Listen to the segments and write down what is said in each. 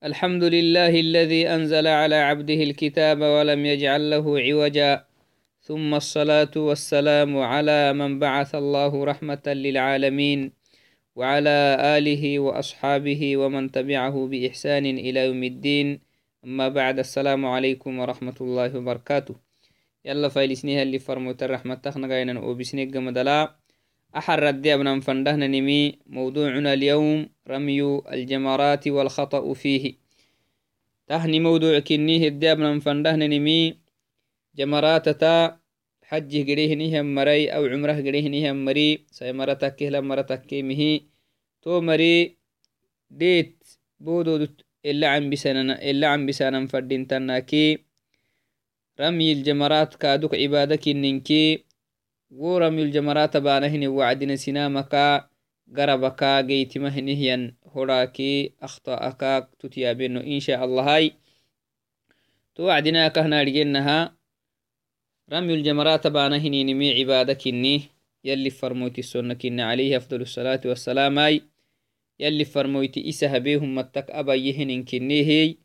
الحمد لله الذي أنزل على عبده الكتاب ولم يجعل له عوجا. ثم الصلاة والسلام على من بعث الله رحمة للعالمين وعلى آله وأصحابه ومن تبعه بإحسان إلى يوم الدين. أما بعد السلام عليكم ورحمة الله وبركاته. يلا فايلسنيها اللي فرموت الرحمة تخنقين وبسنيق مدلا أحر ردي أبنا فندهنا نمي موضوعنا اليوم رمي الجمرات والخطأ فيه. تهني موضوع كنيه الدي أبنا فندهنا نمي جمرات تا حج قريه نهم مري أو عمره قريه نهم مري. سيمرتك كهلا مرتك مهي تو مري ديت بودو إلا عم بسانا إلا عم بسانا فردين تناكي. رمي الجمرات كادوك عبادك ننكي ورمي الجمرات بانهن وعدنا سنامكا. قربكا قيتمهنهيا هراكي أخطأكا تتيابينو إن شاء الله هاي توعدنا كهنا رجينها رمي الجمرات بانهن نمي عبادك إني يلي فرموتي السنة كن عليه أفضل الصلاة والسلام هاي يلي فرموتي إسها بيهم متك أبا يهن كنيهي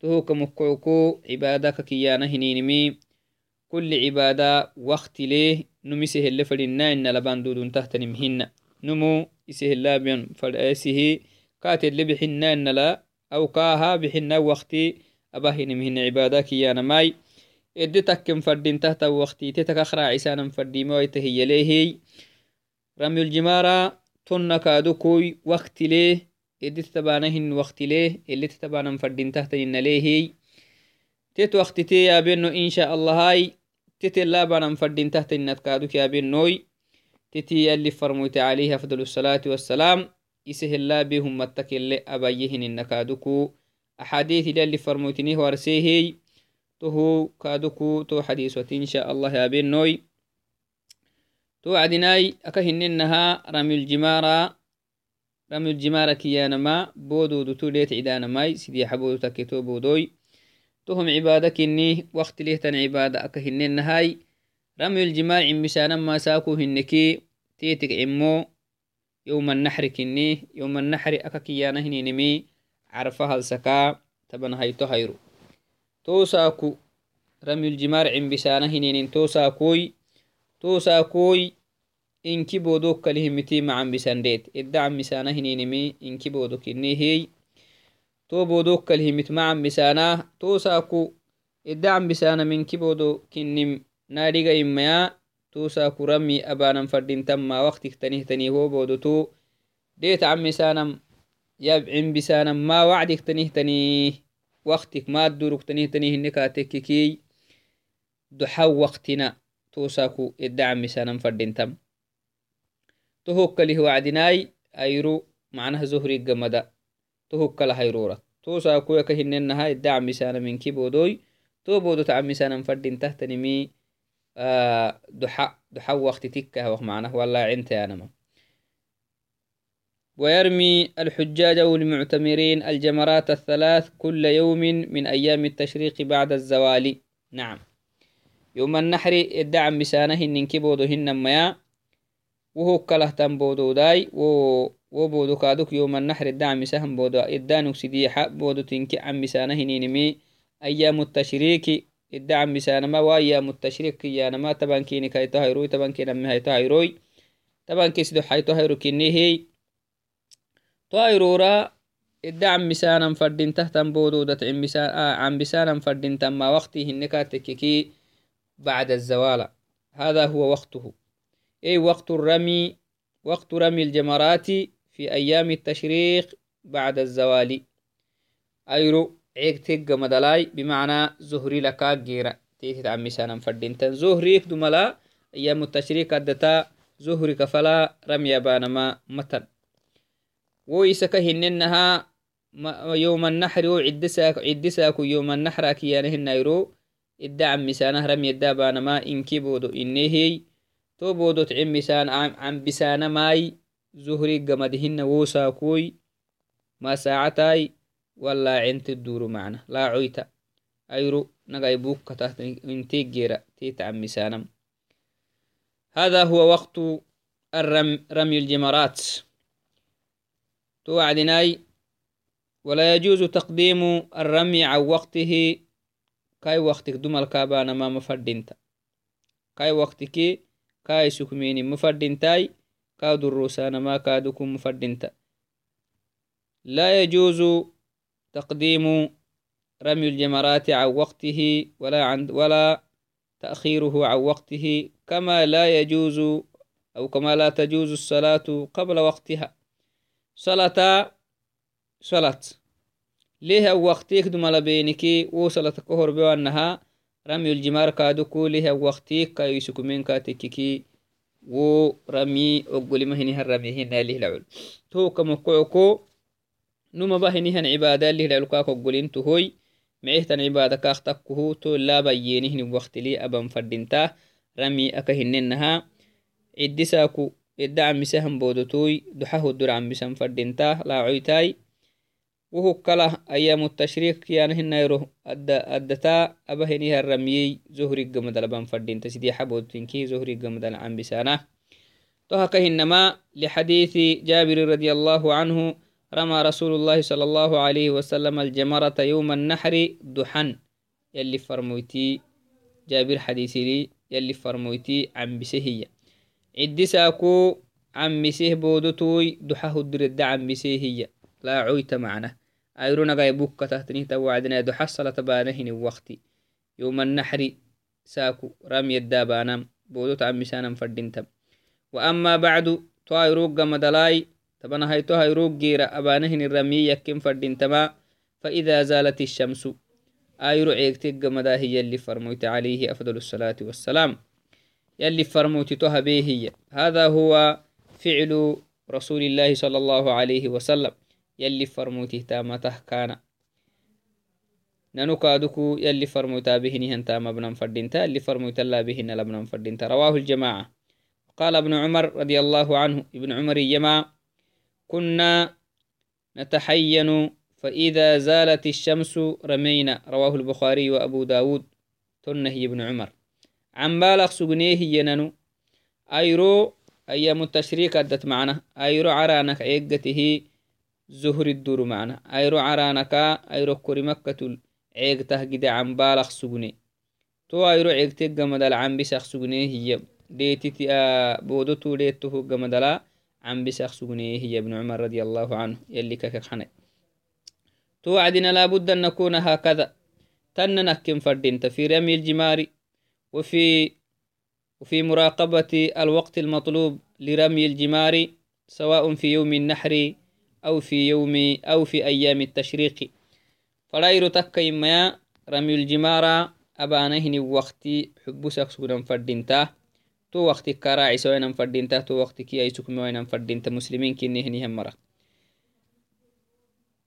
تهوك مكعكو عبادك كيانا هنينمي كل عبادة وقت ليه نمسه اللي فلنا إن لبان دودون تحت نمهن نمو إسه اللابين فلأسه كات اللي بحنا إن لا أو كاها بحنا وقتي. أباه نمهن عبادة كيانا ماي. إدي تكم فردين تحت وقتي. تتك أخرى عسانا فردي مويته يليه. رمي الجمارة تتي يلي فرموت عليه أفضل الصلاة والسلام إسه الله بهم متك اللي أبيهن إن كادوكو أحاديث يلي فرموتني ورسيهي تهو كادوكو تو حديثة إن شاء الله يا بينوي تو عدناي أكهننها رمي الجمارة رمي الجمارة كيانما بودو دو توليت عدانماي سيدي حبودو تكتو بودوي. تهم عبادة كني وقت ليه تن عبادة أكهن النهاي رمي الجماع مسانا ما ساكو هنكي تيتك عمو يوم النحر كني يوم النحر أككيانا هنينمي عرفها السكا تبن هيتو هيرو تو ساكو رمي الجمار عم بسانا هنين تو ساكوي تو ساكوي إنكي بودوك كلهمتي مع بسانديت. إدعم مسانا هنينمي إنكي بودوك إني هي. to bodok kalhimit macan bisanah to saku iddacan bisana minki bodo kinim nadiga imaya to saku rami abanan fadintamma waktik tanihtaniho bodo to deetacan bisanam yabcin bisanam ma wacdik tanihtani waktik madduruk tanihtanihinne katekkikiy duxa waktina to saku iddacan bisanam fadintam to hokkalih wacdinai ayru macnaha zohriggamada tohokkala hayrora to saakuyaka hinenaha idda camisana minki bodoy to bodo tacamisanan fadin tahtanimi duxa tikkah macnah walacintayanama ويرمي الحجاج أو المعتمرين الجمرات الثلاث كل يوم من أيام التشريق بعد الزوال. نعم. يوم النحر الدعم بسانه ننكبودو هنما وهو كله تنبودو داي. و وبودو كادوك يوم النحر الدعم سهم بودو إدانو سديحة. بودو تنكي عم بسانه هنينمي أيام التشريك الدعم بسانه ما وأيام التشريك يانا ما تبان كيني كايتو هيروي تبان كينا مي هيتو هيروي تبان كيسدو حيتو هيرو كيني هي. تو هيرورا الدعم بسانا فردين تحتم بودو دت عم بسان آه عم بسانا فردين تما وقته النكا تككي بعد الزوال هذا هو وقته. أي وقت الرمي؟ وقت رمي الجمرات في أيام التشريق بعد الزوال أيرو. عيق تيق مدلاي بمعنى زهري لكا جيرا تيتي تعمي سانا فردينتن زهريك دملا أيام التشريق أدتا زهري كفلا رمي بانما متن ويسك هننها يوم النحر عدساك عدساك يوم النحر كيانهن يرو إدعم مسانه رمي الدابانما إنكي بودو إنهي ولا عنت الدور معنا لا عيتا أيرو بوك تحت انتي جيرا تيتعم مسانم هذا هو وقت الرمي رمي الجمرات توعدناي ولا يجوز تقديم الرمي عن وقته كاي وقتك دمل كابانا ما مفردينتا كاي وقتك كاي سكميني مفردينتاي كا دروسانا ما كادكم مفردينتا لا يجوز تقديم رمي الجمرات عن وقته ولا عند ولا تأخيره عن وقته كما لا يجوز أو كما لا تجوز الصلاة قبل وقتها. صلاة صلاة. ليه وقتك دم بينك وصلت كهر بوانها رمي الجمار كادوكو ليه وقتك كايسكو من كاتككي ورمي أقول هرمي هنا ليه العل تو كمقعكو نما بهني هن عبادة ليه العل كاكو قولين تهوي معيهتن عبادة كاختكه تو لا بيينهن وقت لي أبا فردنتا رمي أكهننها عدساكو إدى عمسهم بودتوي دحه الدر عمسهم فردنتا لا عيتاي وهو كله أيام التشريك يعني هنا يروه أدى أدتا أبهنيها الرميي زهري رمى رسول الله صلى الله عليه وسلم الجمرة يوم النحر دحن يلي فرمويتي جابر حديثي لي يلي فرمويتي عن بسهية. عدي ساكو عن بسه بودتوي دحه الدرد عن بسهية. لا عويت معنا. أيرونا غاي بوكا تهتني توعدنا دو حصل تبانهن وقتي. يوم النحر ساكو رمي الدابانا بودوت عن مسانا فردنتم. وأما بعد أيروق مدلاي تبنا هاي تو أيروق جيرا أبانهن الرمي يكين فردنتما فإذا زالت الشمس آيرو عيكتك مدا هي اللي فرموت عليه أفضل الصلاة والسلام. يلي فرموت هي. هذا هو فعل رسول الله صلى الله عليه وسلم. يلي فرموته تامته كان ننو كادوكو يلي فرموتا بهن هنتا مبنى فردينتا اللي فرموتا لا بهن لبنى فردينتا رواه الجماعة. قال ابن عمر رضي الله عنه ابن عمر يما كنا نتحين فإذا زالت الشمس رمينا. رواه البخاري وأبو داود. تنهي ابن عمر. عن بالغ سجنيه يننو. أيرو أيام التشريك أدت معنا. أيرو عرانك عيقته زهر الدور معنا. أيرو عرانكا أيرو كوري مكة عيقته جدا عن بالغ سجني. تو أيرو عيقته جمد عن بسخ سجني هي ديتي بودتو ديتو جمدلا. بسخ سجني هي ابن عمر رضي الله عنه يلي ككخنه توعدنا لابد أن نكون هكذا. تننكم فردين في رمي الجمار وفي وفي مراقبة الوقت المطلوب لرمي الجمار سواء في يوم النحر أو في يوم أو في أيام التشريق. فلا يرتك إما رمي الجمار أبانهن وقت حبسك سكنا فردينتا تو وقت كراعي سوينا فردينتا تو وقت كي أي سكما وينا فردينتا مسلمين كنهن هم مرة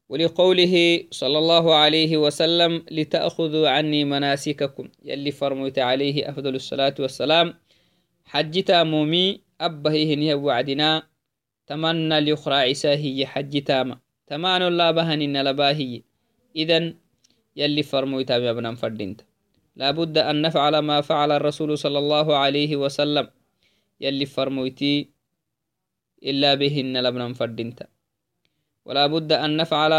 ولقوله صلى الله عليه وسلم لتأخذوا عني مناسككم يلي فرميت عليه أفضل الصلاة والسلام. حجتا مومي أبهيه نيه وعدنا تمنى ليخرى عيسى هي حج تاما تمان لا بهن لباهي إذن. يلي فرموي تامي ابن فردينت لابد أن نفعل ما فعل الرسول صلى الله عليه وسلم. يلي فرمويتي إلا بهن لبن فردينت ولا بد أن نفعل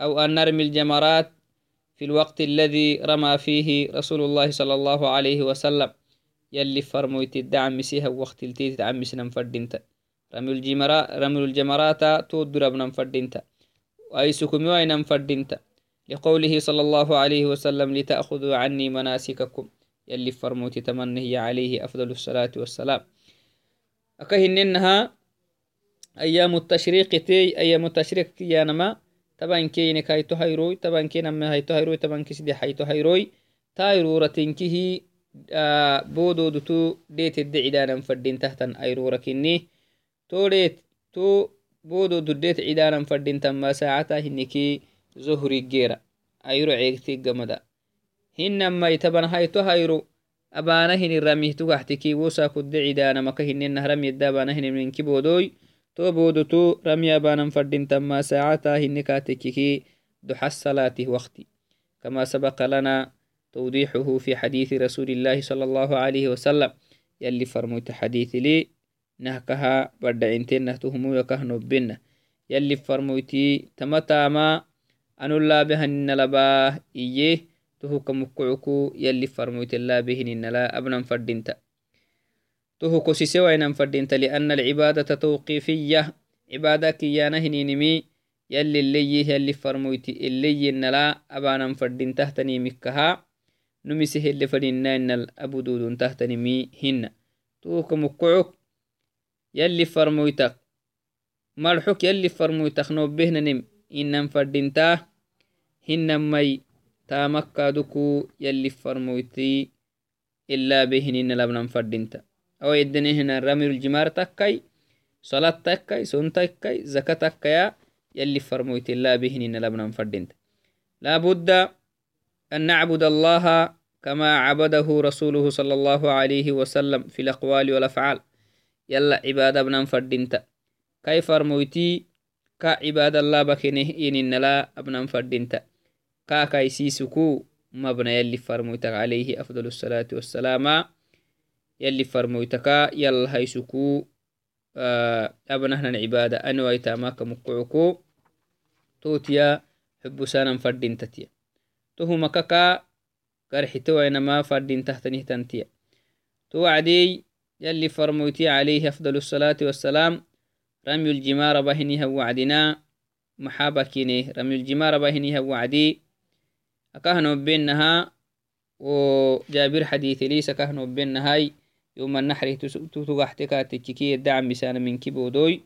أو أن نرمي الجمرات في الوقت الذي رمى فيه رسول الله صلى الله عليه وسلم. يلي فرمويتي الدعم مسيها وقت التي تدعم مسنا فردينت رمل الجمرات تود ربنا فردينتا. أي سكمي وين فردينتا. لقوله صلى الله عليه وسلم لتأخذوا عني مناسككم. يلي فرموتي تمنه عليه أفضل الصلاة والسلام. أكهننها أيام التشريق تي أيام التشريق يانما طبعا كيني كايتو هيروي طبعا كينا ما هيتو هيروي طبعا كسدي حيتو هيروي تايرورة تنكيه آه بودو دتو ديت الدعدانا فردين تحتا أيرورة كنيه todet to bodo dudet cidanan fadintanma saacata hiniki zohrigeera ayro ceegtiggamada hinamai taban hayto hayro abana hini ramihtugahtiki wosa kudde cidanamaka hinenah ramyedda abana hiniminki bodoy to bodo to rami abanan fadintanma saacata hinikatekiki duxa الصلاة وقتي كما سبق لنا توضيحه في حديث رسول الله صلى الله عليه وسلم يلي فرموت حديث لي بهن لباه إيه تهو كمكعكو يلي فرمويت الله بهن لا أبنا فردينتا تهو كسيسي وين فردينتا لأن العبادة توقيفية عبادة كيانا هنينمي يلي اللي يلي فرمويتي اللي نلا أبانا فردين تهتني مكها نمسه اللي فدينا إن الأبدود تهتني مي هن توك مكعك يلي فرمويتك مرحك يلي فرمويتي إلا بهن لبنا فردين تا أو يدني هنا رمي الجمار تكاي صلاة تكاي سون تكاي زكاة تكايا يلي فرمويت الله بهن لبنا فردين لابد أن نعبد الله كما عبده رسوله صلى الله عليه وسلم في الأقوال والأفعال. يلا عبادة بنا فردينتا كيف فرمويتي؟ كعباد الله بكنه إن لا ابنا فردينتا كا كايسيسكو مبنى يلي فرمويتك عليه أفضل الصلاة والسلام يلي فرمويتك يلا هيسكو آه أبنهنا العبادة أنو أيتاماك مقعكو توتيا حب سانا فردينتتيا تهما كاكا كرحتو إنما فردين تحتنه تنتيا توعدي يلي فرموتي عليه أفضل الصلاة والسلام رمي الجمار بهنها وعدنا محابة كيني. رمي الجمار بهنها وعدي أكهنو بينها وجابر حديث ليس كهنو بينها يوم النحر تتغحتك تككي الدعم بسان من كبودوي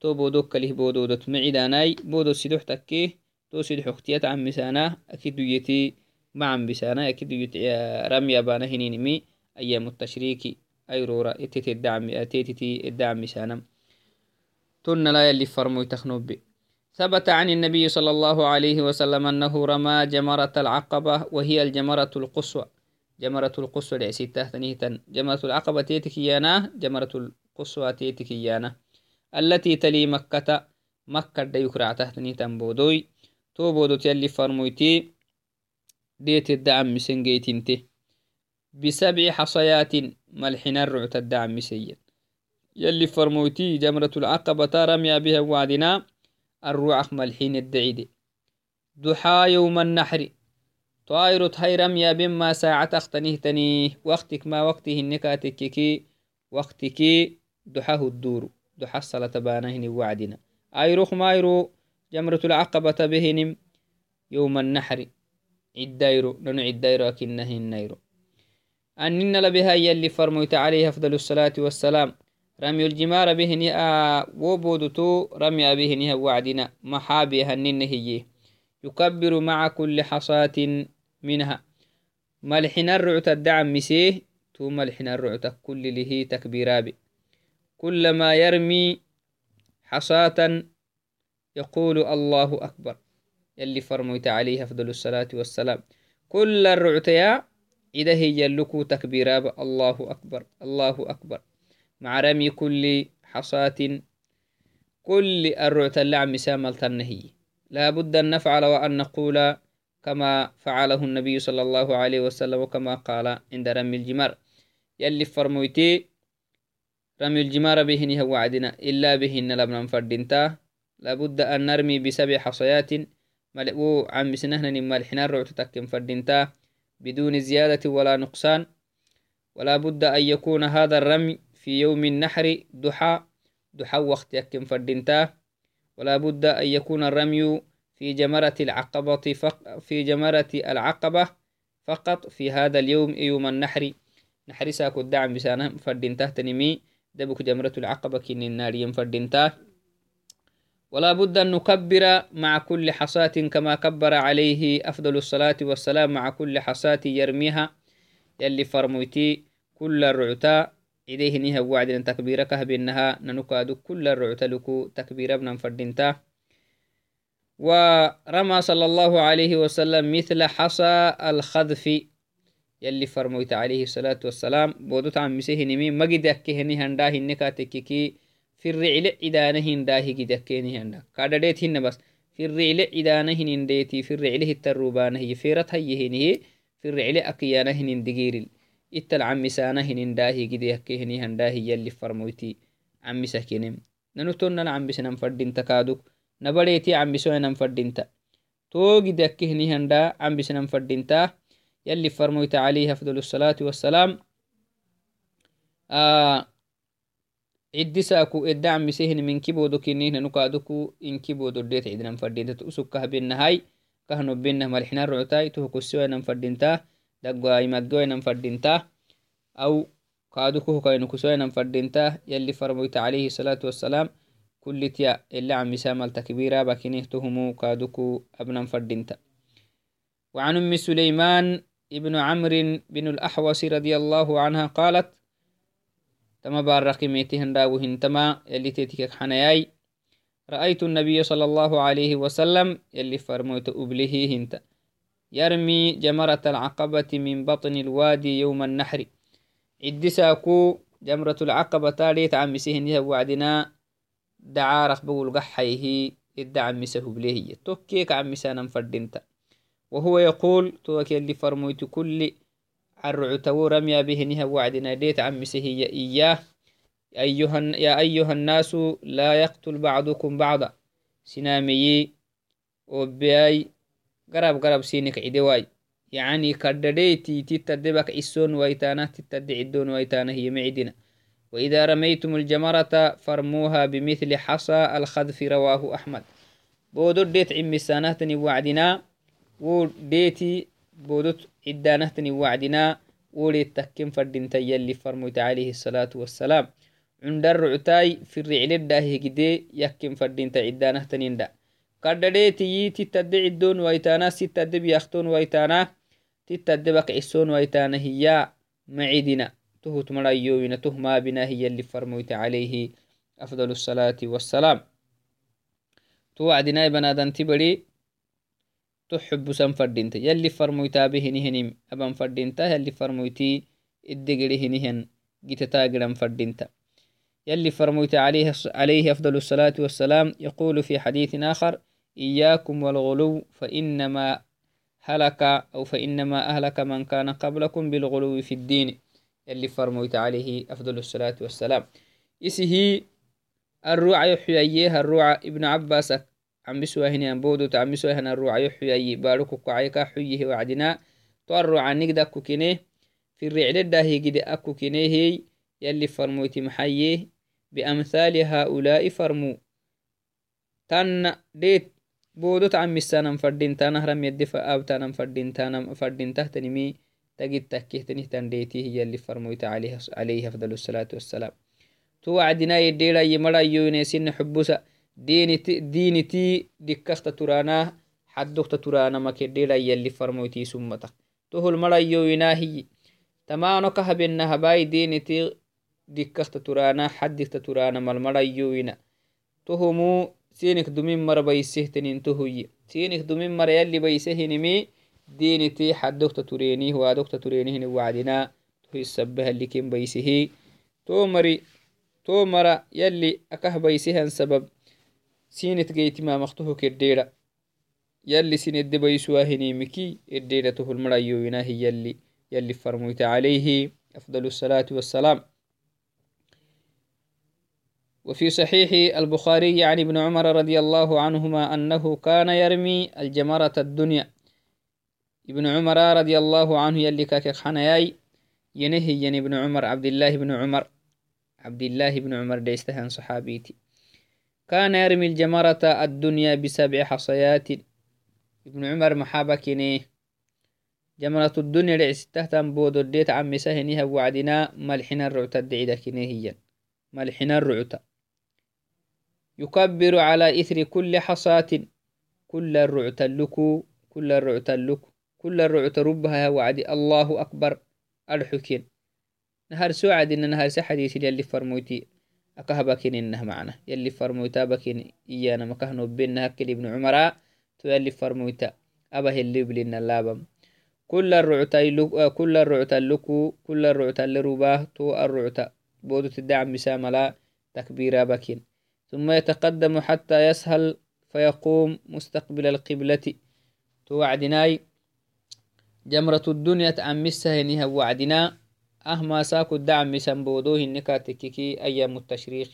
تو بودوك كله بودو دوت معداناي بودو سيدوح تكيه تو سيدوح اختيات عم مسانا أكيد يتي معن بسانا. أكيد يت رمي أبانا هنينمي أيام التشريك أيرورا إتتي الدعم أتيتي الدعم مسانا تن لا يلي فرمو تخنوب ثبت عن النبي صلى الله عليه وسلم أنه رمى جمرة العقبة وهي الجمرة القصوى. جمرة القصوى لعسيته ثنيتا. جمرة العقبة تيتكيانا جمرة القصوى تيتكيانا التي تلي مكة مكة ديكرع تهتني تنبودوي تو بودوت يلي فرمويتي ديت الدعم مسنجيتنته بسبع حصيات ملحنا الرعت الدعم مسيا يلي فرمويتي جمرة العقبة رمي بها وعدنا الروعخ ملحين الدعيد. دحا يوم النحر طائرت هاي رمي بما ساعة اختنهتني وقتك ما وقته النكاتككي وقتك دحاه الدور. دحصل تبانهن وعدنا أيروخ مايرو جمرة العقبة بهنم يوم النحر. عدايرو ننو عدايرو أكنهن نيرو. أننا لبها يلي فرميت عليه أفضل الصلاة والسلام. رمي الجمار بهن آ وبودتو رمي بهن وعدنا. محابي هنن هي. يكبر مع كل حصاة منها. ملحنا الرعت الدعم مسيه. تو ملحنا الرعت كل له تكبيرابي كلما يرمي حصاة يقول الله أكبر. يلي فرميت عليه أفضل الصلاة والسلام. كل الرعتيا إذا هي يلكو تكبيرا الله أكبر. الله أكبر. مع رمي كل حصاة كل الرعت اللعم سامل تنهي. لا بد أن نفعل وأن نقول كما فعله النبي صلى الله عليه وسلم وكما قال عند رمي الجمار. يلي فرميتي رمي الجمار بهن هو عدنا إلا بهن لبنا فردنتا لابد أن نرمي بسبع حصيات. ملئو عم سنهن نما الحنار رعت تكن فردنتا بدون زيادة ولا نقصان. ولا بد أن يكون هذا الرمي في يوم النحر دحى دحى وقت يكن فردنتا. ولا بد أن يكون الرمي في جمرة العقبة فق في جمرة العقبة فقط في هذا اليوم يوم النحر. نحر ساكو الدعم بسانه فردنتا تنمي. دبك جمرة العقبة كن النار ينفردنتا ولا بد أن نكبر مع كل حصاة كما كبر عليه أفضل الصلاة والسلام مع كل حصاة يرميها. يلي فرمويتي كل الرعتا. تكبيرك بأنها ننكاد كل الرعتا لكو تكبير ابن فردنتا ورمى صلى الله عليه وسلم مثل حصى الخذف يلي فرمويت عليه الصلاة والسلام. بودت عن مسيه نمي مجد أكهني هندا هنكا تككي في الرعل إدانهن داهي جدكيني هندا كادديت هن بس. في الرعل إدانهن ديتي في الرعل التروبانه فيرت هيهنه في الرعل أكيانهن دقيرل جدكيني هنداهي يلي فرمويتي عم سكينم ننتون عم بسنم فردين تكادوك نبريتي عم بسوينم فردين تا توجد أكهني هندا عم بسنم فردينتا يلي فرمويت عليه أفضل الصلاة والسلام آه عدساكو الدعم مسيهن من كيبودو كنين نكادوكو إن كيبودو ديت عدنا فردينتا تأسوك كهبين هاي كهنو بينه ملحنا رعتاي تهكو سوينا فردينتا دقوا يمدوينا فردينتا أو كادوكو كاينو كسوينا فردينتا يلي فرمويت عليه الصلاة والسلام كل تيا اللي عم يسامل تكبيرا بكينه تهمو كادوكو أبنا فردينتا وعن أم سليمان ابن عمرو بن الأحوص رضي الله عنها قالت تما بارقي ميتهن راوهن تما يلي تيتك حنياي رأيت النبي صلى الله عليه وسلم يلي فرموت أبله هنت يرمي جمرة العقبة من بطن الوادي يوم النحر. عدساكو جمرة العقبة تاليت عمسهن وعدنا. دعارق بقول قحيه الدعم مسه بليه. توكيك عمسانا فردنت وهو يقول توك اللي فرموت كل عرعتو رميا بهنها وعدنا. ديت عمسه إياه. أيها يا أيها الناس لا يقتل بعضكم بعضا. سنامي وبياي قرب قرب سينك عدواي يعني كدديتي تتدبك إسون ويتانا تتدع الدون ويتانا هي معدنا. وإذا رميتم الجمرة فرموها بمثل حصى الخذف رواه أحمد. بودر ديت عمي سانهتني وعدنا وديتي بودت عدانهتني وعدنا وليت تكين فردين يلي فرموت عليه الصلاة والسلام. عند الرعتاي في الرعل الداهي كده يكين فردين عدانهتنين دا كردديتي تتدع الدون ويتانا ستدب يختون ويتانا تتدبك عسون ويتانا هي معدنا تهت مرايوين تهما بنا هي اللي فرموت عليه. أفضل الصلاة والسلام. توعدنا بنادن تبري تحب سن فردينتا يلي فرمويتا بهنهنم أبن فردينتا يلي فرمويتي الدقرهنهن جتتاقرا فردينتا يلي فرمويت عليه, عليه أفضل الصلاة والسلام. يقول في حديث آخر إياكم والغلو فإنما هلك أو فإنما أهلك من كان قبلكم بالغلو في الدين. يلي فرمويت عليه أفضل الصلاة والسلام. إسه الروع يحييه الروع ابن عباس. عم بسوا هنا بودو عم بسوا هنا الروع يحيي باركو كعيكا حيه وعدنا. تو الروع نقدا كوكينه في الرعل الداهي قد أكو كينيه يلي فرمويت محيه بأمثال هؤلاء فرمو. تن ديت هرم يدفع أو تانا فردين تانا فردين تهتنمي تجد تكيه تنهتن ديتي هي اللي فرمويت عليه عليه أفضل الصلاة والسلام. تو عدنا يديرا يمرا يونيسين حبوسا دينتي دينتي دكخت ترانا حدوخت ترانا ما كديرا يلي فرمويتي سمتك تو المرا يوينا هي تمانو كهبنا هباي دينتي دكخت ترانا حدثت ترانا مالمرا يوينا. تهمو سينك دمين مر بيسهتنين تهوي سينك دمين مر يلي بيسهنمي دينتي حدوخت تريني هو دوخت تريني وعدنا تهي السبه اللي كين بيسهي. تو مري تو مرا يلي أكه بيسهن سبب. سينت جيت ما مختوه كديرا يلي سين بيسوا هنيمكي الديرة تهو المرأيونا هي يلي يلي فرموت عليه. أفضل الصلاة والسلام. وفي صحيح البخاري عن ابن عمر رضي الله عنهما أنه كان يرمي الجمرة الدنيا. ابن عمر رضي الله عنه يلي كاك حناياي ينهي ين ابن عمر عبد الله بن عمر عبد الله بن عمر ديستهن صحابيتي. كان يرمي الجمرة الدنيا بسبع حصيات. ابن عمر محابكيني جمرة الدنيا لعستهتم بودو ديت عمي سهنيها وعدنا ملحنا الرعتة دعيدة كينيهيا ملحنا الرعتة. يكبر على إثر كل حصاة. كل الرعتة لكو كل الرعتة لكو كل الرعتة ربها وعدي الله أكبر. الحكين نهار سوعد إن نهار سحديث يلي فرموتي أكهبكين إنه معنا. يلي فرموتا بكين إيانا مكهنو بين هكذا ابن عمر تو يلي فرموتا أبه اللي بلنا اللابم. كل الرعتا كل الرعتا لكو كل الرعتا لرباه تو الرعتا بودو تدعم مساملا تكبيرا بكين. ثم يتقدم حتى يسهل فيقوم مستقبل القبلة. توعدناي جمرة الدنيا تأمسها هنيها وعدنا. أهما ساكو الدعم سنبودوه إنكا تككي أيام التشريق.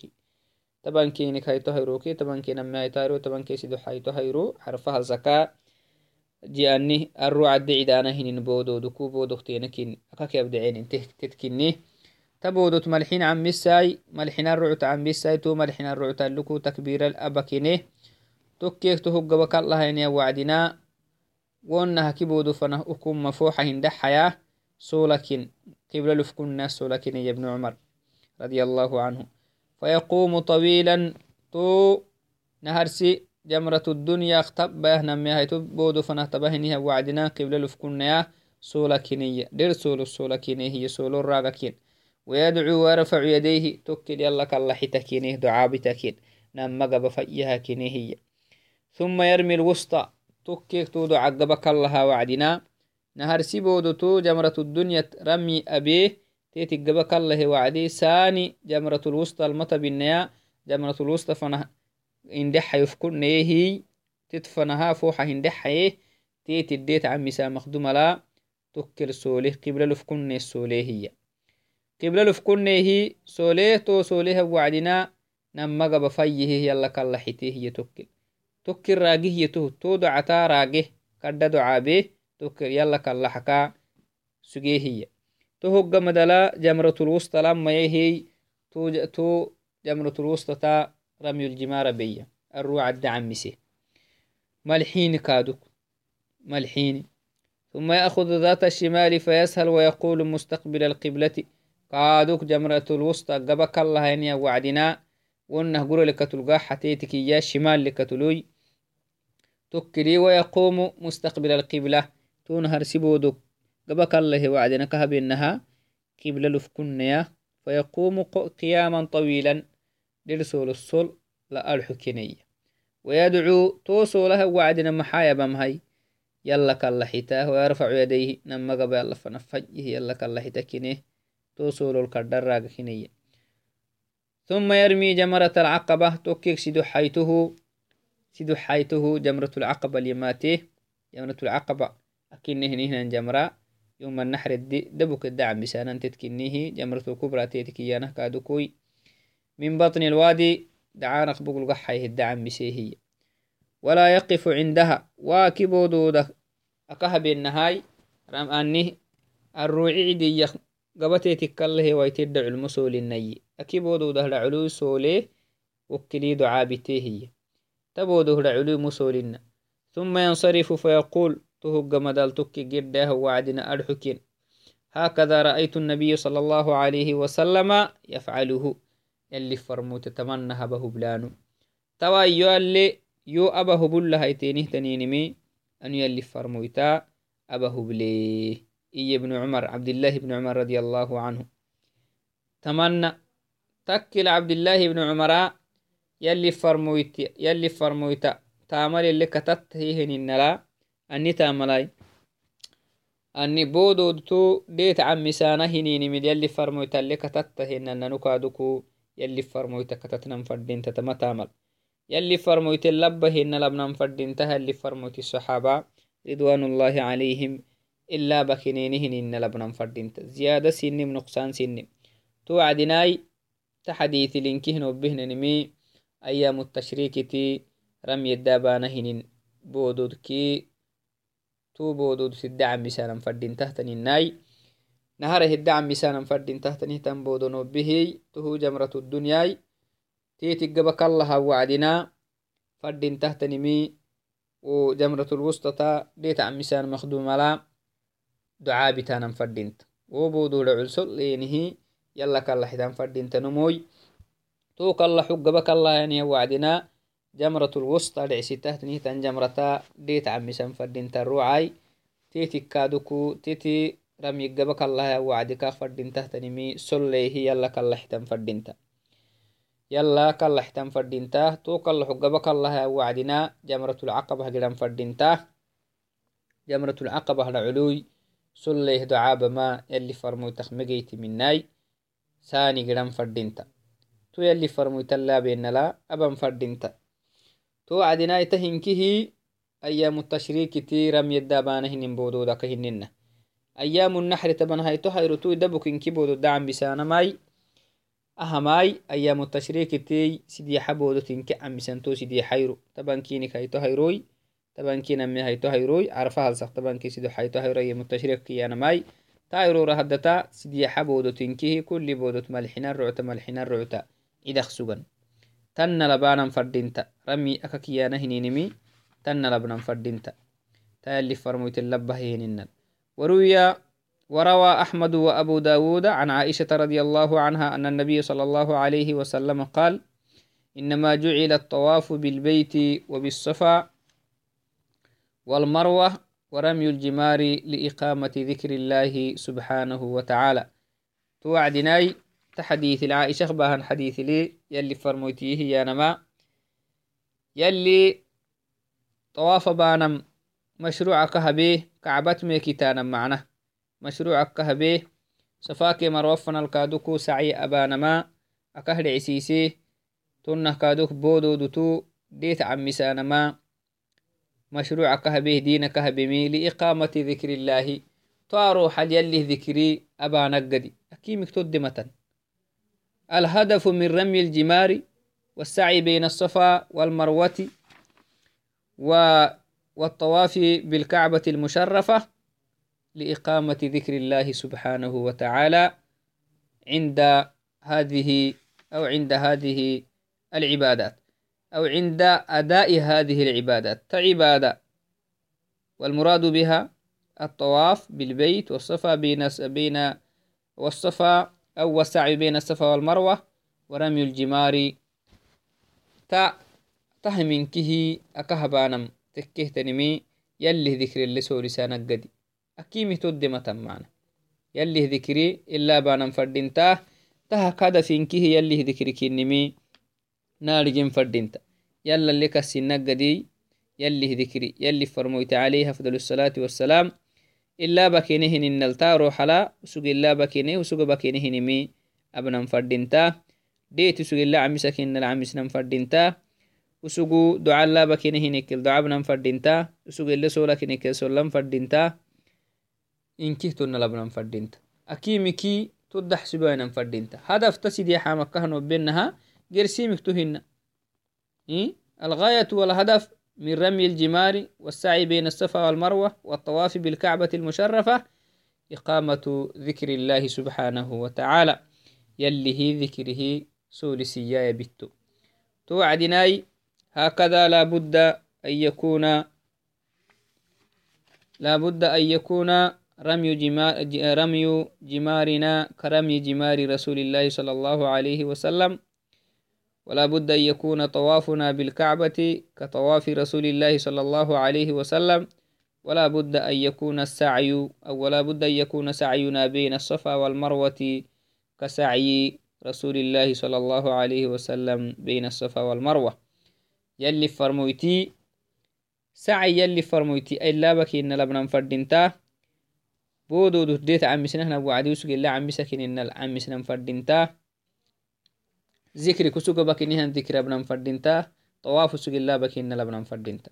طبعا كينك هاي تهيروكي طبعا كي نما يتارو طبعا كي سيدو حي تهيرو. حرفها زكاة. ji'anni arru cadde cidaana hinin boododu ku boodoktenakin akak yabdecenin tetkini ta boodot malxin camisai malxina rucut camisai to malxina rucutaluku takbira abakine tokkeek to hoggaba kalahaynia wacdina wonna haki boodo fanah ukuma fooxa hindaxaya solakin qibla lufkunna solakin ya ibnu cumar رضي الله عنه فيقوم طويلا تو نهرسي جمرة الدنيا اختبه نمي هاي تبودو فنهتبهنها وعدنا قبل لفكنيا سولا كينية دير سولو كينيه هي سولو الراغكين ويدعو ويرفع يديه. توكل يلا كالله حتكينيه دعاء بتكين. نما قب فيها كينيه. ثم يرمي الوسطى. توكيك تودو عقبك الله وعدنا. نهر سيبودو تو جمرة الدنيا رمي أبيه. تيتي قبك الله وعدي. ساني جمرة الوسطى المطى بالنيا جمرة الوسطى فنه indhexa yufkuneehi titfanaha foxa hindexaye teeti deet قبلة هي سوليه تو سوليه وعدنا نما غب فيه يلا كل حتة يتوكل توكل. راجه هي تو دو عتا راجه كد دو عابه توكل يلا كل حكا سجيه هي. تو هو غمدلا جمرة الوسطى لما هي تو تو جمرة الوسطى تا رمي الجمار بيا الروع الدعم مسي ملحين كادوك. ملحين. ثم يأخذ ذات الشمال فيسهل ويقول مستقبل القبلة. كادوك جمرة الوسطى قبك الله إني وعدنا وأنه قول لك تلقى حتيتك يا شمال لك تلوي. تكري ويقوم مستقبل القبلة. تنهر سبودك قبك الله وعدنا كهب إنها قبلة لفكنيا. فيقوم قياما طويلا. لرسول الصل لا ويدعو توسو لها وعدنا محايا بمهي. يلا كالله حتاه ويرفع يديه. نما قبل الله فنفجه. يلا كالله حتكينه توسو للكردر راقكينية ثم يرمي جمرة العقبة توكيك سيدو حيته سيدو حيته جمرة العقبة اليماته جمرة العقبة أكينه هنا جمرة. يوم النحر دبك الدعم بسانا تتكنيه جمرة الكبرى تيتكيانه كادوكوي من بطن الوادي دعانق بقول قحيه الدعم بسيهي ولا يقف عندها. واكبو دودة أكهب النهاي. رم أني. الروعي عدي ويتدع المسول الني أكبو دودة لعلو سولي وكلي دعابتيه تبو دودة لعلو مسولنا ثم ينصرف فيقول تهج مدالتك قده وعدنا أرحكين هكذا رأيت النبي صلى الله عليه وسلم يفعله يلي فرموت تمنى هبه بلانو توا يو اللي يو أبه بل هيتينه تنينمي أن يلي فرموتا أبه بلي إي ابن عمر عبد الله بن عمر رضي الله عنه. تمنى تكل عبد الله بن عمر يلي فرمويت يلي فرمويتا تامل اللي كتت هي النلا. أني تاملاي. أني بودو تو ديت عمي سانا هنيني من يلي فرمويتا اللي كتت هن نكادوكو يلي فرمويت. كتتنم فردين تتما تامل. يلي فرمويت اللبه إن لبنم فردين تها. اللي فرمويت الصحابة رضوان الله عليهم. إلا بكنينهن إن لبنم فردين. زيادة سنم نقصان سنم. توعدناي تحديث لنكهن وبهن نمي أيام التشريك تي رمي الدابانهن بودود كي تو بودود سدعم مثالا فردين تحتن الناي. نهره الدعم مسانا فردين تحت نهتم بودنو به تهو جمرة الدنيا تيتي قبك الله وعدنا فردين تحت نمي وجمرة الوسطى ديت عم مسان مخدوم لا دعاء بتانا فردينت وبودو لعلسل لينه يلا كالله حتان فردين تنموي توك الله حق بك الله يعني وعدنا جمرة الوسطى دعسي تحت نهتان جمرة ديت عم مسان فردين تروعاي تيتي كادوكو تيتي رمي قبك الله وعدك فردين تهتنمي سليه يلا كاللحتن فردينتا يلا كاللحتن فردينتا تو كاللح قبك الله وعدنا جمرة العقبة قدام فردينتا جمرة العقبة العلوي سليه دعاب ما يلي فرمو تخمجيت مناي ساني قدام فردينتا. تو يلي فرمو تلا بين لا أبا فردينتا تو عدنا تهنكه أيام التشريك تي رمي الدابانهن بودو دكهننه أيام النحر تبن هايتو هايرتو دبك كيبودو دعم بسانا ماي أهماي أيام التشريك تي سيدي حبودو تنك عم بسانتو سيدي حيرو تبن كيني هايتو هايروي tabanki nami hayto hayroy carfa halsak tabanki sido hayto hayroy mutashrik kiyanamai tayrora haddata sidiyaxa boodotinkihi kulli boodot malxinan rocta malxinan rocta cidak sugan tanna labanan fadinta rami aka kiyana hininimi tanna labnan fadinta تالي فرموت اللبهينن وروي وروى أحمد وأبو داود عن عائشة رضي الله عنها أن النبي صلى الله عليه وسلم قال إنما جعل الطواف بالبيت وبالصفا والمروة ورمي الجمار لإقامة ذكر الله سبحانه وتعالى. توعدناي تحديث العائشة باهن حديث لي يلي فرموتيه يا نما. يلي طواف بانم مشروعك هبيه كعبت ميكتانا معنا. مشروعك هبيه صفاكي مروفنا الكادوكو سعي أبانما أكهد عسيسي تنه كادوك بودو دوتو ديت عمسانما مشروعك هبيه دينك هبمي لإقامة ذكر الله. طارو حل يلي ذكري أبا نقدي. أكيمك تدمة الهدف من رمي الجمار والسعي بين الصفا والمروة و والطواف بالكعبة المشرفة لإقامة ذكر الله سبحانه وتعالى عند هذه أو عند هذه العبادات. أو عند أداء هذه العبادات تعبادة والمراد بها الطواف بالبيت والصفا بين بين والصفا أو والسعي بين الصفا والمروة ورمي الجمار. تا تهمنكه أكهبانم. تكهتنمي يلي ذكر اللي سوري سانقدي أكيمي تدمة معنا يلي ذكري إلا بانا فردينتا تها كذا فينكه يلي ذكري كنمي. فردينتا يلا اللي كسنقدي يلي ذكري يلي فرمويت عليه أفضل الصلاة والسلام إلا بكينهن إن التارو حلا وسوق إلا بكينه وسوق بكينه نمي أبنا فردينتا ديت سوق إلا عمسك إن العمس نفردينتا usugu ducalaba kine hinikil ducabnan fadinta usug ele sola kinikil solan fadinta inkih tonna labnan fadinta akimiki tuddax subanan fadinta hadafta sidii xamakahanobenaha gersimik tuhina الغاية والهدف من رمي الجمار والسعي بين الصفا والمروة والطواف بالكعبة المشرفة إقامة ذكر الله سبحانه وتعالى يلي هي ذكره سولسيا يبتو توعدناي هكذا لا بد أن يكون لا بد أن يكون رمي جمار رمي جمارنا كرمي جمار رسول الله صلى الله عليه وسلم ولا بد أن يكون طوافنا بالكعبة كطواف رسول الله صلى الله عليه وسلم. ولا بد أن يكون السعي أو ولا بد أن يكون سعينا بين الصفا والمروة كسعي رسول الله صلى الله عليه وسلم بين الصفا والمروة. يلي فرمويتي سعي يلي فرمويتي أي لابك إن لبنا فردينتا بودو ديت عمسنا هنا وعدي وسق الله عمسك إن العمسنا فردينتا ذكر بك إنها ذكر ابنا فردينتا طواف سق الله بك إن لبنا فردينتا.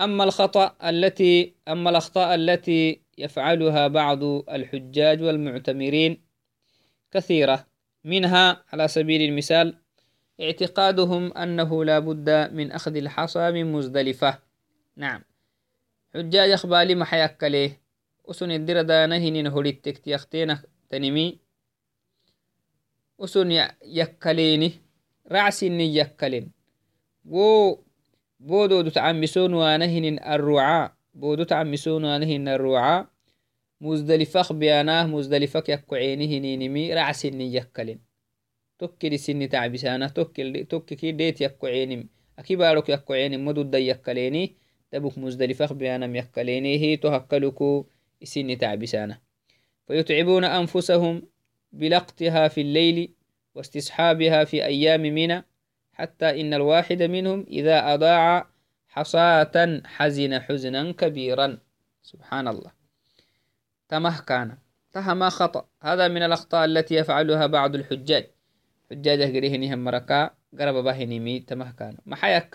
أما الخطأ التي أما الأخطاء التي يفعلها بعض الحجاج والمعتمرين كثيرة. منها على سبيل المثال اعتقادهم أنه لا بد من أخذ الحصى من مزدلفة. نعم. حجاج أخبالي ما حيكليه وسن الدر دانهن هوليتك تيختين تنمي. يكليني رعسني يكلين و بودو تعمسون وانهن الرعاء بودو تعمسون وانهن الرعاء مزدلفة بياناه مزدلفة يكعينه نينمي رعسني يكلين tokkidi sini tacbisana tokkiki deet yakko ceenim aki baarok yakko ceenim maduddan yakkaleeni dabuk muzdalifak biyanam yakkaleenihi to hakkaluku isini tacbisana فيتعبون أنفسهم بلقطها في الليل واستصحابها في أيام منى حتى إن الواحد منهم إذا أضاع حصاة حزن حزنا كبيرا. سبحان الله. تمه كان. تهما خطأ. هذا من الأخطاء التي يفعلها بعض الحجاج. حجاجه قريهنهم مركا قرب باهنمي تمهكان محايا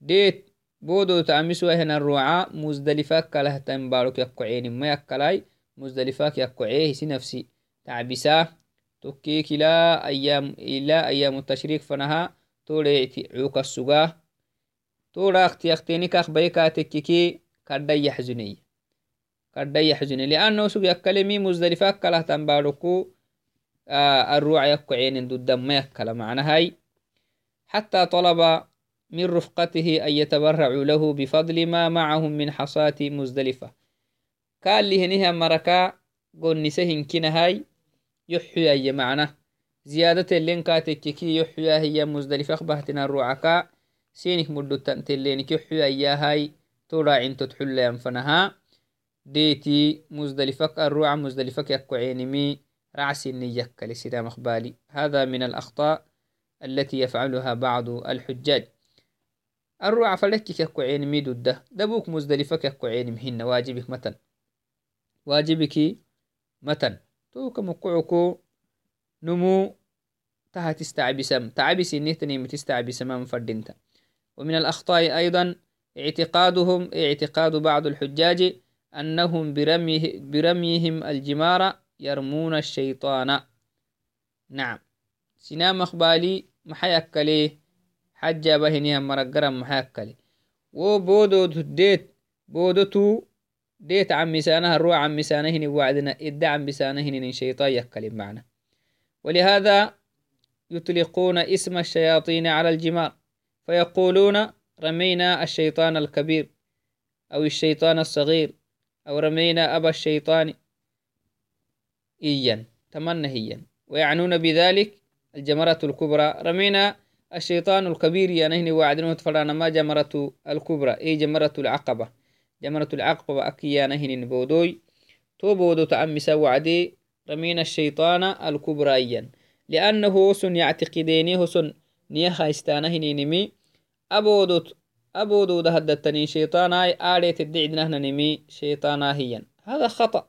ديت بودو تعمسوا هنا الرعاء مزدلفة كله تنبارك يقعين ما يكلاي؟ مزدلفة يقعيه سي نفسي. تعبسا تكيك لا أيام إلا أيام التشريك فنها تولي عوك السقاه توراك تيختيني كاخ بيكاتككي كادا يحزني. كادا يحزني. لأنه سوق يكلمي مزدلفة كله تنباركو آه الروع يكو عين ضد ما يكلا معنى هاي. حتى طلب من رفقته أن يتبرعوا له بفضل ما معهم من حصاة مزدلفة. قال لي هنيها مركا قل نسهن كنا هاي. يحيى أي معنى زيادة اللين كاتككي يحيى هي مزدلفة أخبهتنا الرعكا سينك مدو تنتلينك أيها هاي. تورا عين تتحل ينفنها ديتي مزدلفك الروع مزدلفك يكو عينمي رعسي النيك لسلام أخبالي هذا من الأخطاء التي يفعلها بعض الحجاج. الروع فلك يكو عينمي دده دبوك مزدلفك يكو عينم هن واجبك متن. واجبك متن. توك مقعكو نمو تها تستعبسم. تعبس النهتني متستعبسم فردنت. ومن الأخطاء أيضا اعتقادهم اعتقاد بعض الحجاج أنهم برميه برميهم الجمار يرمون الشيطان. نعم. سنام أخبالي محيكلي حجة بهنيها مرقرا محيكلي. وبودو ديت بودو ديت عم مسانها الروح عم مسانهن وعدنا إدى مسانهن شيطان يكلم معنا. ولهذا يطلقون اسم الشياطين على الجمار فيقولون رمينا الشيطان الكبير أو الشيطان الصغير أو رمينا أبا الشيطان إيا تمنى هيا. ويعنون بذلك الجمرة الكبرى. رمينا الشيطان الكبير يعني وعدنا فرانا ما جمرة الكبرى أي جمرة العقبة. جمرة العقبة أكيا نهن بودوي. تو بودو تعمس وعدي رمينا الشيطان الكبرى إيا. لأنه سن يعتقديني سن نيها استانهنينمي أبودو أبودو دهدتني شيطانا آليت الدعدنا نمي شيطانا هيا هذا خطأ.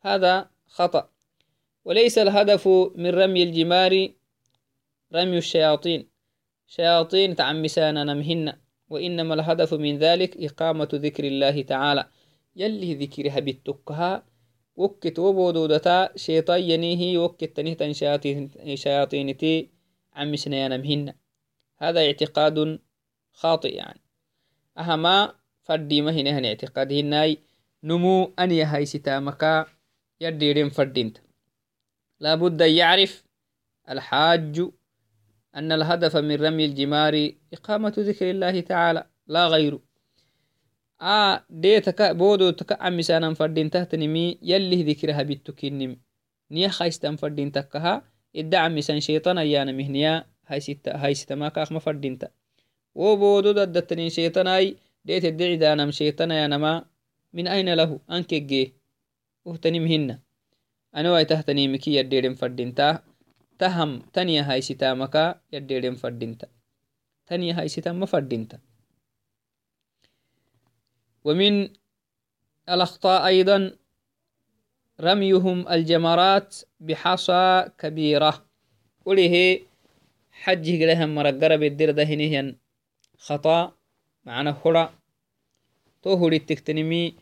هذا خطأ. وليس الهدف من رمي الجمار رمي الشياطين. شياطين تعمسانا نمهن. وإنما الهدف من ذلك إقامة ذكر الله تعالى. يلي ذكرها بالتكها وكت وبودودتا شيطان ينيه وكت تنهتن شياطينتي عمسنا نمهن. هذا اعتقاد خاطئ يعني. أهما فردي هن اعتقاد هناي. نمو أن يهي ستامكا يديرين فردينت. لابد يعرف الحاج أن الهدف من رمي الجمار إقامة ذكر الله تعالى لا غيره آه ديتك بودو تك عمسانا فردين تهتنمي يلي ذكرها بالتكينم نيا خايستان فردين تكها إدعى عمسان شيطان أيانا مهنيا هاي ستة هاي ستة ما كاخ ما فردين تا. وبودو ددتنين شيطاناي ديت الدعي دانم شيطانا يا نما من أين له؟ أنك جي. وهتنمهن أنا واي تهتني مكي يديرين فردينتا تهم هاي ستامكا يديرين فردينتا تنيا هاي ستام فردينتا ومن الأخطاء أيضا رميهم الجمرات بحصى كبيرة وليه حجه لهم مرقرة بالدير دهنهن خطأ معنا هرا تو هري التكتنمي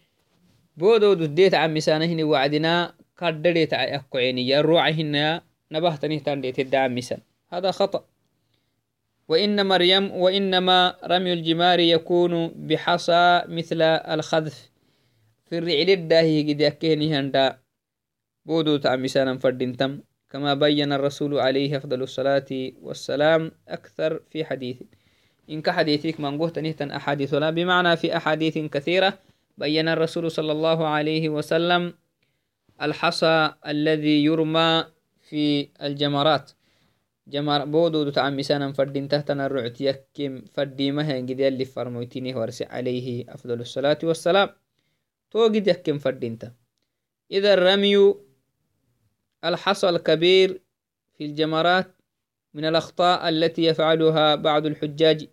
بودو دديت عمسانهن وعدنا كردريت أكو عيني الروعهن نبهتني تنديت الدعمسا هذا خطأ. وإن مريم وإنما رمي الجمار يكون بحصى مثل الخذف. في الرعل الداهي قد يكيني هندا بودو تعمسانا فردنتم كما بين الرسول عليه أفضل الصلاة والسلام أكثر في حديث. إن كحديثك من قهت نهتا أحاديث لا بمعنى في أحاديث كثيرة بين الرسول صلى الله عليه وسلم الحصى الذي يرمى في الجمرات. جمر بودو دو تعمسانا فردين تهتنا الرعت يكيم فردي مها قد يلي فرمويتيني ورسي عليه أفضل الصلاة والسلام. تو قد يكيم فردين إذا الرمي الحصى الكبير في الجمرات من الأخطاء التي يفعلها بعض الحجاج.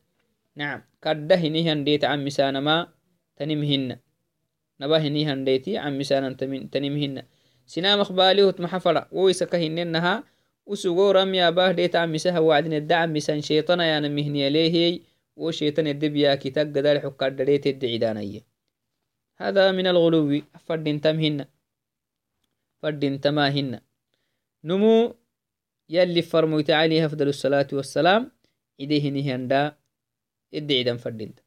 نعم كدهنهن ديت عمسانا ما تنمهن. نباهنهن ديتي عمسانا تنمهن. وعدن الدعم مسان شيطانا يانا مهنيا ليهي وشيطان الدبيا كتاق دال حكار دليت الدعيدانية هذا من الغلو. فردين تمهن فردين تماهن نمو يلي فرمويت عليه أفضل الصلاة والسلام. إليه نهندا ادعي فردنت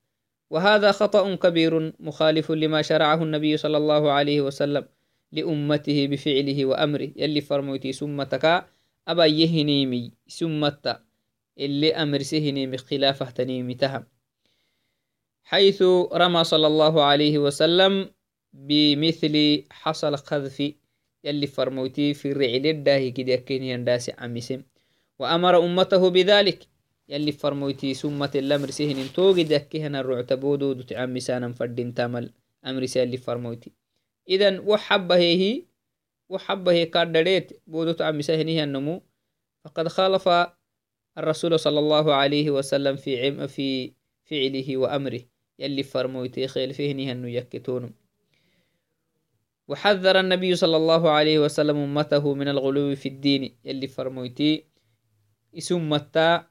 وهذا خطأ كبير مخالف لما شرعه النبي صلى الله عليه وسلم. لأمته بفعله وأمره. يلي فرموتي سمتك أبا يهنيمي سمت اللي أمر سهنيمي خلافة تنيمي تهم حيث رمى صلى الله عليه وسلم بمثل حصل قذف يلي فرموتي في الرعل الداهي كده يكين ينداسي عمسم وأمر أمته بذلك يلي فرموتي سمة الأمر سهن توقي دكهنا الرعتبودو دو تعمسانا فردين تامل أمر سيلي فرموتي. هي وحبه هي كاردريت بودو تعمساهنه النمو. فقد خالف الرسول صلى الله عليه وسلم في عم في فعله وأمره. يلي فرموتي خيل فيه أنه يكتون. وحذر النبي صلى الله عليه وسلم أمته من الغلو في الدين. يلي فرموتي اسمتا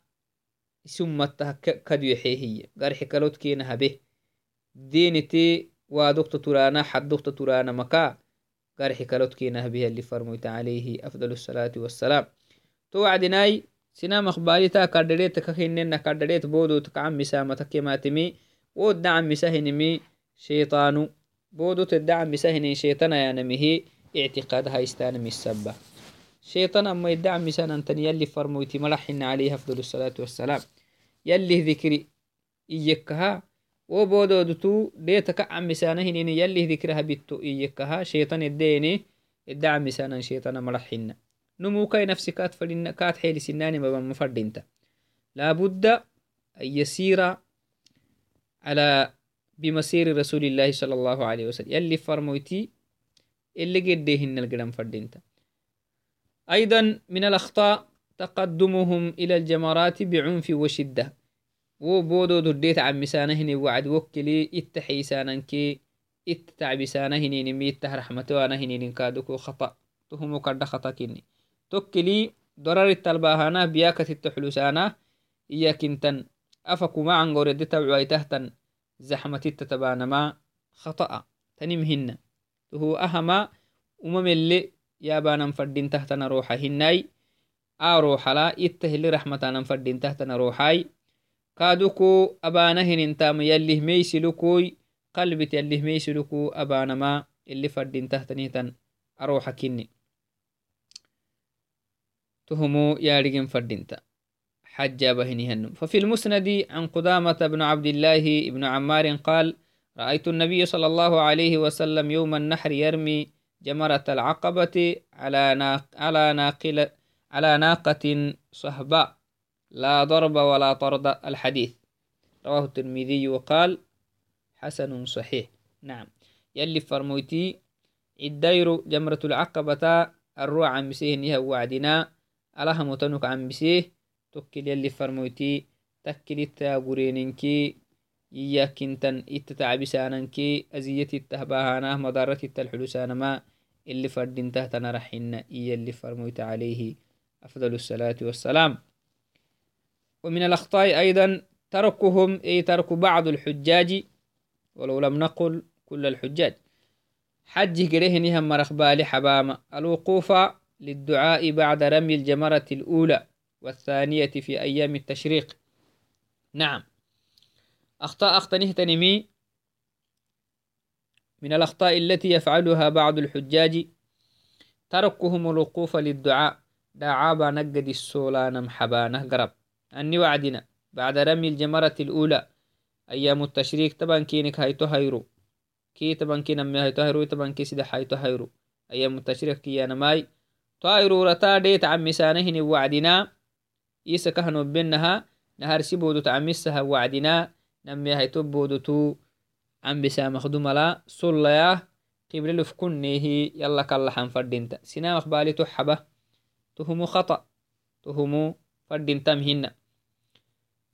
اسمتا كدو يحيهي قرح كالوت كينا به. دينتي ودكت ترانا حد دكت ترانا مكا؟ قرح كالوت كينا به اللي فرموت عليه أفضل الصلاة والسلام. توعدناي سنام أخباري تا كاردريت كخيننا كاردريت بودو تكعم مسامة كماتمي ودعم مسهنمي شيطانو. بودو تدعم مسهني شيطان يانمه اعتقاد هايستان مسبة شيطان أما يدعم مسان أنتن يلي فرموتي ملحن عليه أفضل الصلاة والسلام. يلي ذكري إيكها وبودو دتو ديتك عم مسانهن يلي ذكرها بتو إيكها شيطان الديني الدعم مسانا شيطان ملحن نموكاي نفسي كات فلن كات حيل سناني ما مفردينتا. لابد أن يسير على بمسير رسول الله صلى الله عليه وسلم. يلي فرمويتي اللي قديهن القدم فردينتا. أيضا من الأخطاء تقدمهم إلى الجمرات بعنف وشدة. وبودو دديت عن مسانهن وعد وكلي اتحيساننكي اتتعبسانهن نمي التهرحمتوانهن كادوكو خطأ تهمو كرد خطأ كني توكلي ضرر التلباهانا بياكة التحلسانا إياكنتن أفكو ما عن قرد توعي تهتن زحمة التتبانما خطأ تنمهن هو أهما أمم اللي يابانا فردين تهتنا روحا هناي آ روحا لا كادوكو أبانهن انتام يليه ميسلكوي قلبت يليه ميسلكو أبانا ما اللي فردين تهتنيتن أروحا كني تهمو يارجن فردينتا. حج بهنهن ففي المسند عن قدامة بن عبد الله بن عمار قال رأيت النبي صلى الله عليه وسلم يوم النحر يرمي جمرة العقبة على ناق على ناقل على ناقة صهباء لا ضرب ولا طرد الحديث. رواه الترمذي وقال حسن صحيح. نعم. يلي فرمويتي الدير جمرة العقبة الروع عن مسيه وعدنا alaha motanuk cambisee tokkil yalli farmoyti takkil itta gureninki iyakintan itta tacbisananki aziyat ittah bahanah madarat itta alxulusanama اللي فردينته تنرحنا إيا اللي فرميت عليه. أفضل الصلاة والسلام. ومن الأخطاء أيضا تركهم أي ترك بعض الحجاج ولو لم نقل كل الحجاج. حج قرهنهم مرخ بالي حبامة الوقوف للدعاء بعد رمي الجمرة الأولى والثانية في أيام التشريق. نعم. أخطاء أخطنه تنمي من الأخطاء التي يفعلها بعض الحجاج تركهم الوقوف للدعاء. دعابا نقد السولان محبانه قرب أني وعدنا بعد رمي الجمرة الأولى. أيام التشريك طبعا كينك هايتو هيرو كي طبعا كي نمي هايتو هيرو طبعا كي سيدا هايتو هيرو أيام التشريك كي أنا ماي. طائرورتا ديت عمسانهن وعدنا. إيسا كهنو بينها نهار سيبودو تعمسها وعدنا. نمي هاي تبودو تو. عم بسا مخدوم لا. صليا قبل لفكنيه يلا كلا حن فردينتا. سنا مخبالي تحبة تهمو خطأ. تهمو فردينتا مهنا.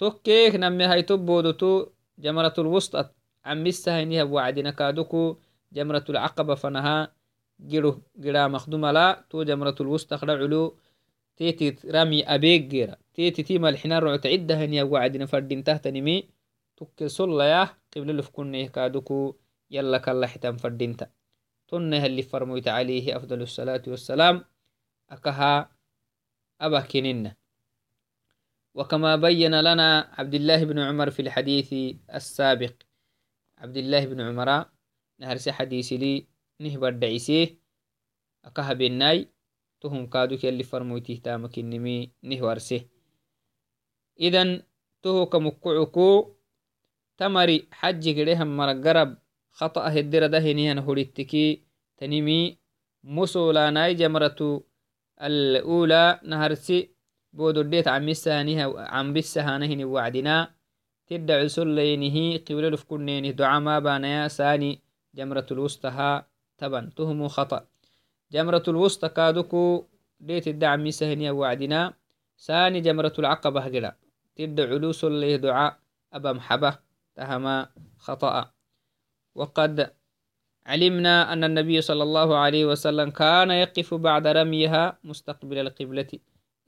توكيك نمي هاي تو جمرة الوسطى عمسها إنها وعدنا كادوكو جمرة العقبة فنها جرو جرا مخدومة لا تو جمرة الوسطى خلا علو تيتي رامي أبيك جيرا تيتي تيما الحنار رعت عدة هنيا وعدنا فردين تحت نمي توكل صلى يا قبل لفكنه كادوكو يلا كلا حتام فردينتا تنها اللي فرميت عليه أفضل الصلاة والسلام أكها أبا وكما بين لنا عبد الله بن عمر في الحديث السابق. عبد الله بن عمر نهرسي حديث لي نهبر دعيسيه أكهب الناي تهم كادوك يلي فرمويته تامك النمي نهورسه إذن تهو كمكعكو تمري حج كريهم مرقرب خطأ هدر دهنيهن هريتكي تنمي مسولاناي جمرة الأولى نهرسي بودو ديت عمسانها عم بسهانهن وعدنا. تدعو سلينه قبل لفكنينه دعا ما بانيا ساني جمرة الوسطى تبا تهم خطأ. جمرة الوسطى كادوكو ديت الدعم مسهنيا وعدنا. ساني جمرة العقبة قلا تدعو لوس اللي دعاء أبا محبة. تهما خطأ. وقد علمنا أن النبي صلى الله عليه وسلم كان يقف بعد رميها مستقبل القبلة.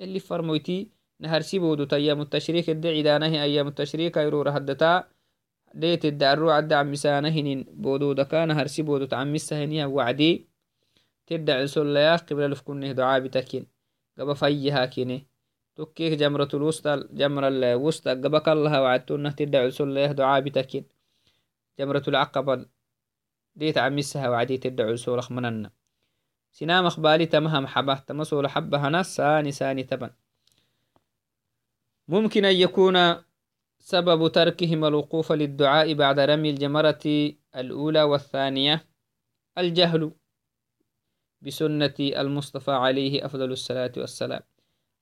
اللي فرمويتي نهر سيبودو أيام التشريك الدعي دانه أيام التشريك يرور هدتا ديت الدعرو عد عم مسانهن بودو دكا نهر سيبودو تعمسها هنيا وعدي. تدع سليا قبل لفكنه دعاء بتكين قبا فيها كيني تكيك جمرة الوسطى جمرة الوسطى. قبك الله وعدتونه تدع سليا دعاء بتكين جمرة العقبة. ديت عمسها وعدي تدعو سولخ مننا سنام أخبالي تمها محبة تمسول حبها ناس ساني ساني تبن. ممكن أن يكون سبب تركهم الوقوف للدعاء بعد رمي الجمرة الأولى والثانية. الجهل بسنة المصطفى عليه أفضل الصلاة والسلام.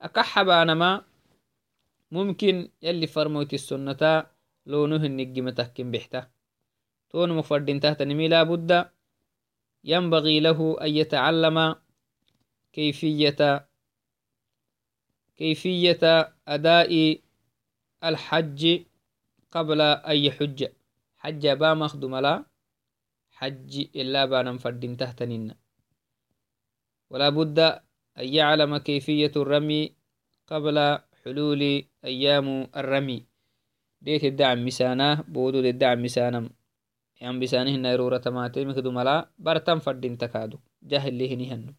أكحب أنا ما ممكن يلي فرموت السنة لونه النجم تحكم بحته. تون مفردين تحت نمي لا بد ينبغي له أن يتعلم كيفية كيفية أداء الحج قبل أن يحج. حج با مخدوم لا حج إلا بانا فردين تحت ننا ولا بد أن يعلم كيفية الرمي قبل حلول أيام الرمي. ديت الدعم مسانة بودو الدعم مسانة yan bisanihina iruratamaatemikdu mala bartan fadin takaadu jahilihinihannu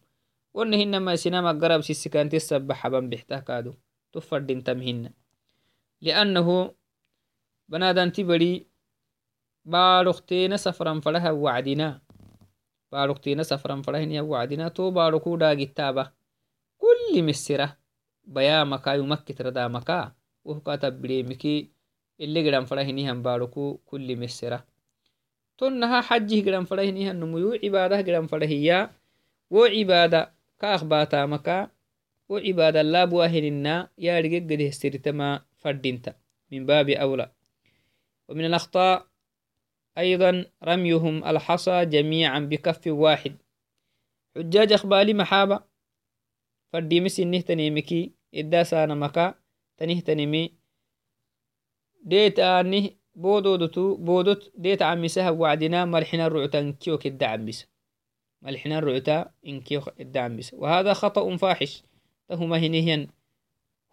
woni hinama isinama garab sisikantis sabaxaban bixtah kaadu tu fadintam hina liannahu banadanti bari baadhokteena safran fadaha wacdina baadhokteena safran fadahiniya wacdina to baadhoku dhaagitaaba kulli misira bayaamaka yumakkitradaamaka wohkatabbireemiki ile gidan fadahinihan baadhoku kulli misira tonnaha xajih gidan fadahinihannumu yo cibadah gidan fadahiya wo cibaada ka akhbatamaka wo cibaada labuahinina yaarigegedehsiritama fadinta من باب أولى ومن الأخطاء أيضا رميهم الحصى جميعا بكف واحد حجاج أخبالي محابة فردي مسنه تنيمكي إدا سانا مكا تنه تنمي ديت آنه بودودتو بودت ديت عمسها وعدنا ملحنا الرعتا كيو كدا عمس ملحنا الرعتا إن كيو كدا عمس وهذا خطأ فاحش. تهما هنيهن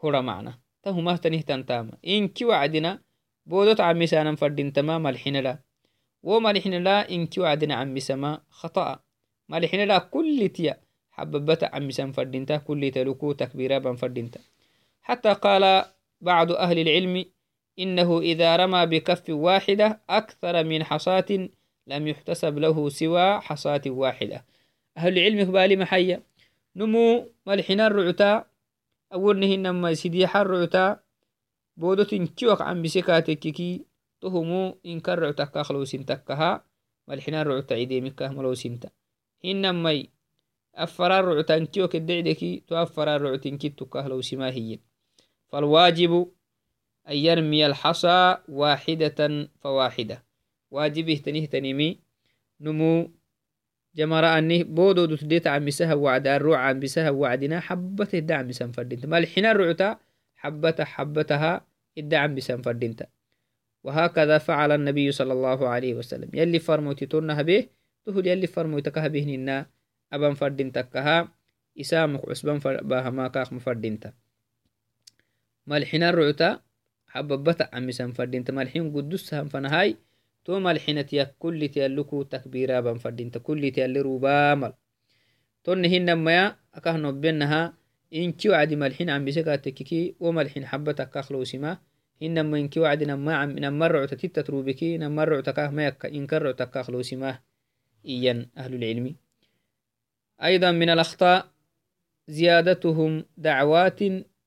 هرا معنا. تهما تنهتن تاما إن كيو عدنا بودت عمسانا فردين تمام ملحنا لا. وملحنا لا إن كيو عدنا عمسما خطأ. ملحنا لا كل تيا حببت عمسا فردينتا كل تلوكو تكبيرا بن فردينتا حتى قال بعض أهل العلم إنه إذا رمى بكف واحدة أكثر من حصاة لم يحتسب له سوى حصاة واحدة. أهل العلم بالي محيا نمو ملحنا الرعتا أولنه إنما سيديح الرعتا بودت كيوك عن بسكاتككي تهمو إن كرعتا كاخلو سنتكها ملحنا الرعتا ملو سنتا. إنما أفرار رعتا كيوك الدعدكي تو أفرار رعتين كتو كاخلو سماهيين. فالواجب أن يرمي الحصى واحدة فواحدة. واجبه تنيه تنمي. نمو. جمرة أني بودو دو تديت عم بسها وعد الروع عم بسها وعدنا حبته الدعم بسن فردينتا ما الحين الرعتا حبته حبتها الدعم بسن فردينتا وهكذا فعل النبي صلى الله عليه وسلم. يلي فرموتي ترنها به تهد يلي فرموتكها به ننا أبن فردينتكها إسامك عسبان باها ما كاخ مفردينتا ما الحين الرعتا حببت عمسان مالحين قدس هم فنهاي تو مالحينة يا كل تيالكو تكبيرا بان فردينت كل تيال روبامل تون هن ما أكهنو بينها إنكي وعد ملحين عم بسكا تككي وملحين حبتك أخلوسما إنما إنكي وعد نما عم نما رعتا تتتروبكي نما رعتا كاه ما يكا إنك رعتا كأخلوسما إيان أهل العلم. أيضا من الأخطاء زيادتهم دعوات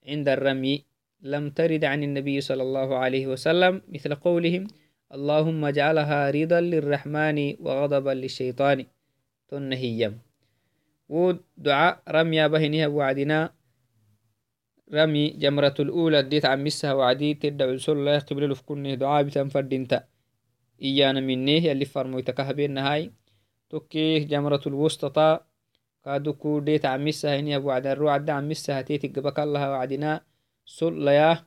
عند الرمي. لم ترد عن النبي صلى الله عليه وسلم مثل قولهم اللهم اجعلها رضا للرحمن وغضبا للشيطان. تنهيم ودعاء رمي بهنها وعدنا رمي جمرة الأولى ديت عمسها وعدي تدعو سل الله قبل لفكنه دعاء بتنفرد انت إيانا منه يلي فرمويتك هبين هاي تكيه جمرة الوسطى كادوكو ديت عمسها هني أبو عدن رو عدا عمسها تيتي قبك الله وعدنا سل ليا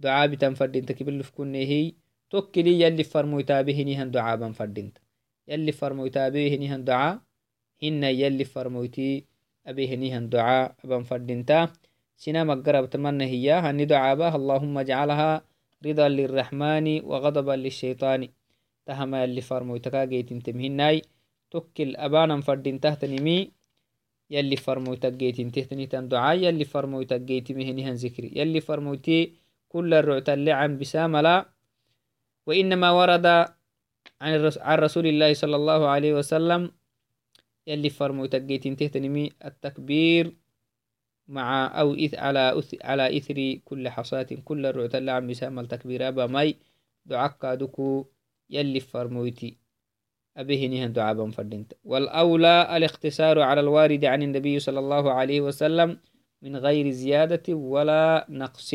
دعاء بتنفرد انت قبل لفكنه هي. تكلي يلي فرمويتا بهني هن دعاء بنفرد انت يلي فرمويتا بهني هن دعاء هن يلي فرمويتي أبي هن دعاء بنفرد انت سنا مقرب تمنى هي هني دعابة. اللهم اجعلها رضا للرحمن وغضبا للشيطان. تهما اللي فرمو تكاجيت تمهناي. توكل أبانا فردين تحت نمي يلي فرمو تجيت تهتني تن دعاء يلي تجيت مهنها ذكري. يلي فرموتي كل الرعت اللي عن بساملا وإنما ورد عن رسول الله صلى الله عليه وسلم يلي فرمو تجيت تهتنمي التكبير مع أو إث على أث على إثر كل حصاة كل الرعت اللي عم بسام التكبير أبا ماي دعاك دكو يلي فرمويتي أبيه نهن دعابا فردنت. والأولى الاختصار على الوارد عن النبي صلى الله عليه وسلم من غير زيادة ولا نقص.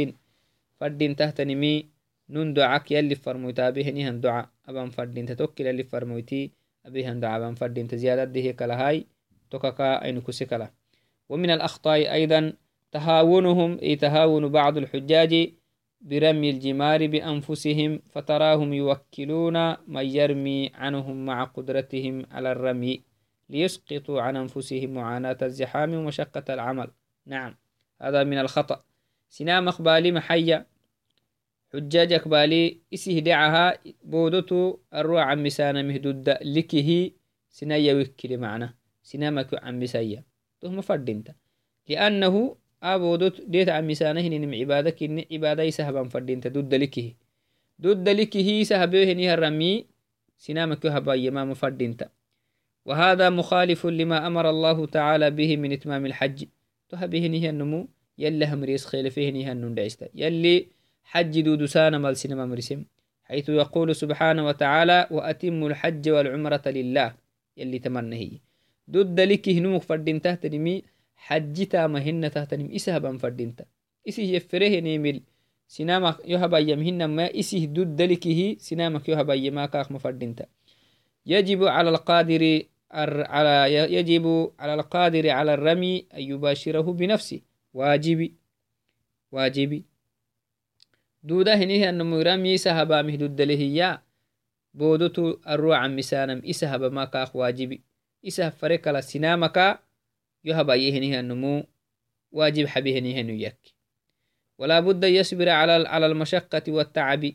فردين تحت نمي نون دعاك يلي فرمويتا أبيه نهن دعا أبا فردنت. توكل يلي أبيه دعا أبا فردنت. زيادة ديه كلاهاي توكاكا أينكو سكلا ومن الأخطاء أيضا تهاونهم أي تهاون بعض الحجاج برمي الجمار بأنفسهم فتراهم يوكلون من يرمي عنهم مع قدرتهم على الرمي ليسقطوا عن أنفسهم معاناة الزحام ومشقة العمل. نعم هذا من الخطأ. سنام أقبالي محيا. حجاج أقبالي إسه دعها بودتو الروع عن مسانا مهدود لكه سنا يوكل معنا. سنامك عن مسايا تهم فردينت لأنه إن عبادة سهبا فردينت ضد لكه ضد لكه سهبه نها الرمي سنامك هبا يمام فردينت وهذا مخالف لما أمر الله تعالى به من إتمام الحج تهبه نها النمو يلي همريس خيل فيه نها النندعست يلي حج دود سانا مال سينما مرسم حيث يقول سبحانه وتعالى وأتم الحج والعمرة لله يلي تمنهي ضد لك هنوك فردين تهتنمي يفره نيمل سنامك يهبا يمهن ما إسه ضد لكه سنامك يهبا يما كاخ مفردينتا يجب على القادر على يجب على القادر على الرمي أن يباشره بنفسه. واجبي. واجبي. دودا هنيه أنه رمي سهبا مهدود لهيا بودتو الروع مسانم. إسهبا ما كاخ واجبي. isa fare kala sinamaka habayehinihannumu واجب حبيهنيهن يك. ولا بد يصبر على على المشقة والتعب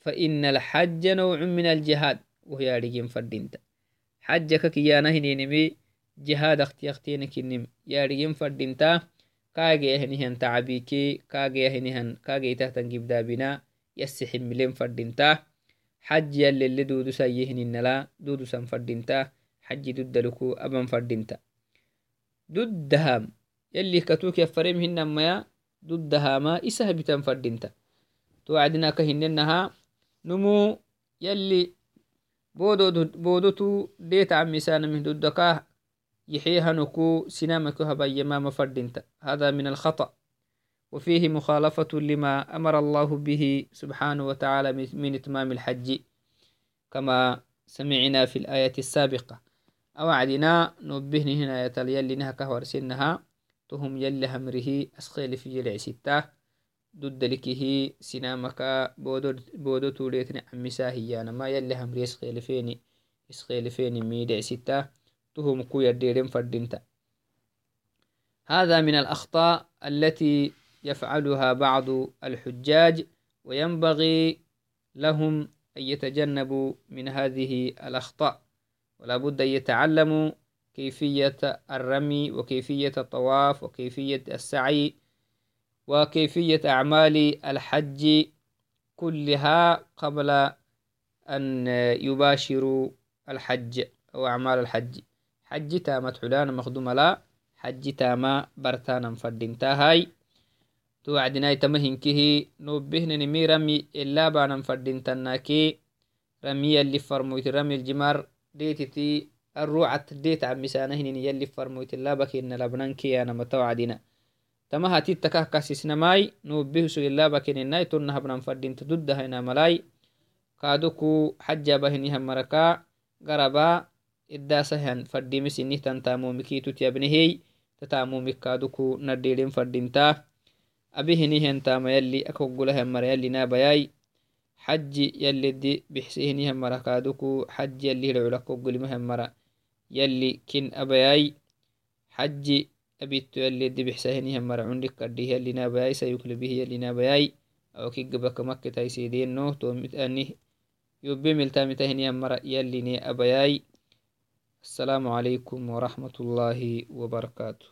فإن الحج نوع من الجهاد وهي رجيم فردينتا. حجك كيانا هنينمي جهاد أختي اختينك النم يا رجيم فردينتا كاجي هنيهن تعبيكي كاجي هنيهن كاجي تهتن جبدا بنا يسحم ملين فردينتا. حج يلي اللي دودو سيهن النلا دودو سن فردينتا. حجي ضد لكو أبن فردينتا. ضد هام يلي كتوك يفرم هن ما ضد هاما إسه بتن فردينتا. توعدنا كهننها نمو يلي بودو بودوتو ديت عم سانا من ضدكاه يحيها نكو سنامك هبا يمام فردينتا هذا من الخطأ. وفيه مخالفة لما أمر الله به سبحانه وتعالى من إتمام الحج. كما سمعنا في الآية السابقة. أوعدنا نبهن هنا يتل يلي نهك ورسنها تهم يلي همره أسخيل في جلع ستة. ضد لكه سنامك بودو توليتن عمسا هيانا. ما يلي همري أسخيل فيني أسخيل فيني ميدع ستة. تهم كو يديرن فردنت هذا من الأخطاء التي يفعلها بعض الحجاج وينبغي لهم أن يتجنبوا من هذه الأخطاء. ولا بد أن يتعلموا كيفية الرمي وكيفية الطواف وكيفية السعي وكيفية أعمال الحج كلها قبل أن يباشروا الحج أو أعمال الحج. حج تامت حلانا مخدومة لا حج تاما برتانا فردينتا توعدناي تمهنكه نوبهن نمي رمي إلا بانا فردينتناكي رمي اللي فرمويت رمي الجمار ديتتي الروعة ديت عم مسانهن يلي فرمويت الله بكين لبنانكي أنا متوعدنا تما هاتي تكاه كاسسنا ماي نوبه سو الله بكين ناي تنها بنان فردين تدد هنا ملاي. كادوكو حجا بهني هم مركا غربا إداسهن فردي مسيني تنتامو مكيتو تيابنهي تتامو مكادوكو نديلين فردينتا أبيهني تاما يلي أكوغلها مر يلي نابياي. حج يلي دي بحسيهني هم مركادوكو حج يلي العلاقو قلمهم مرا. يلي كن أبياي حج أبيتو يلي دي بحسيهني هم مرا. عندك كرديه يلي نابياي سيكل به يلي نابياي. أو كي قبك مكة تايسيدين نو تو متأني يوبي ملتامتهني هم مرا. يلي ني أبياي. السلام عليكم ورحمة الله وبركاته.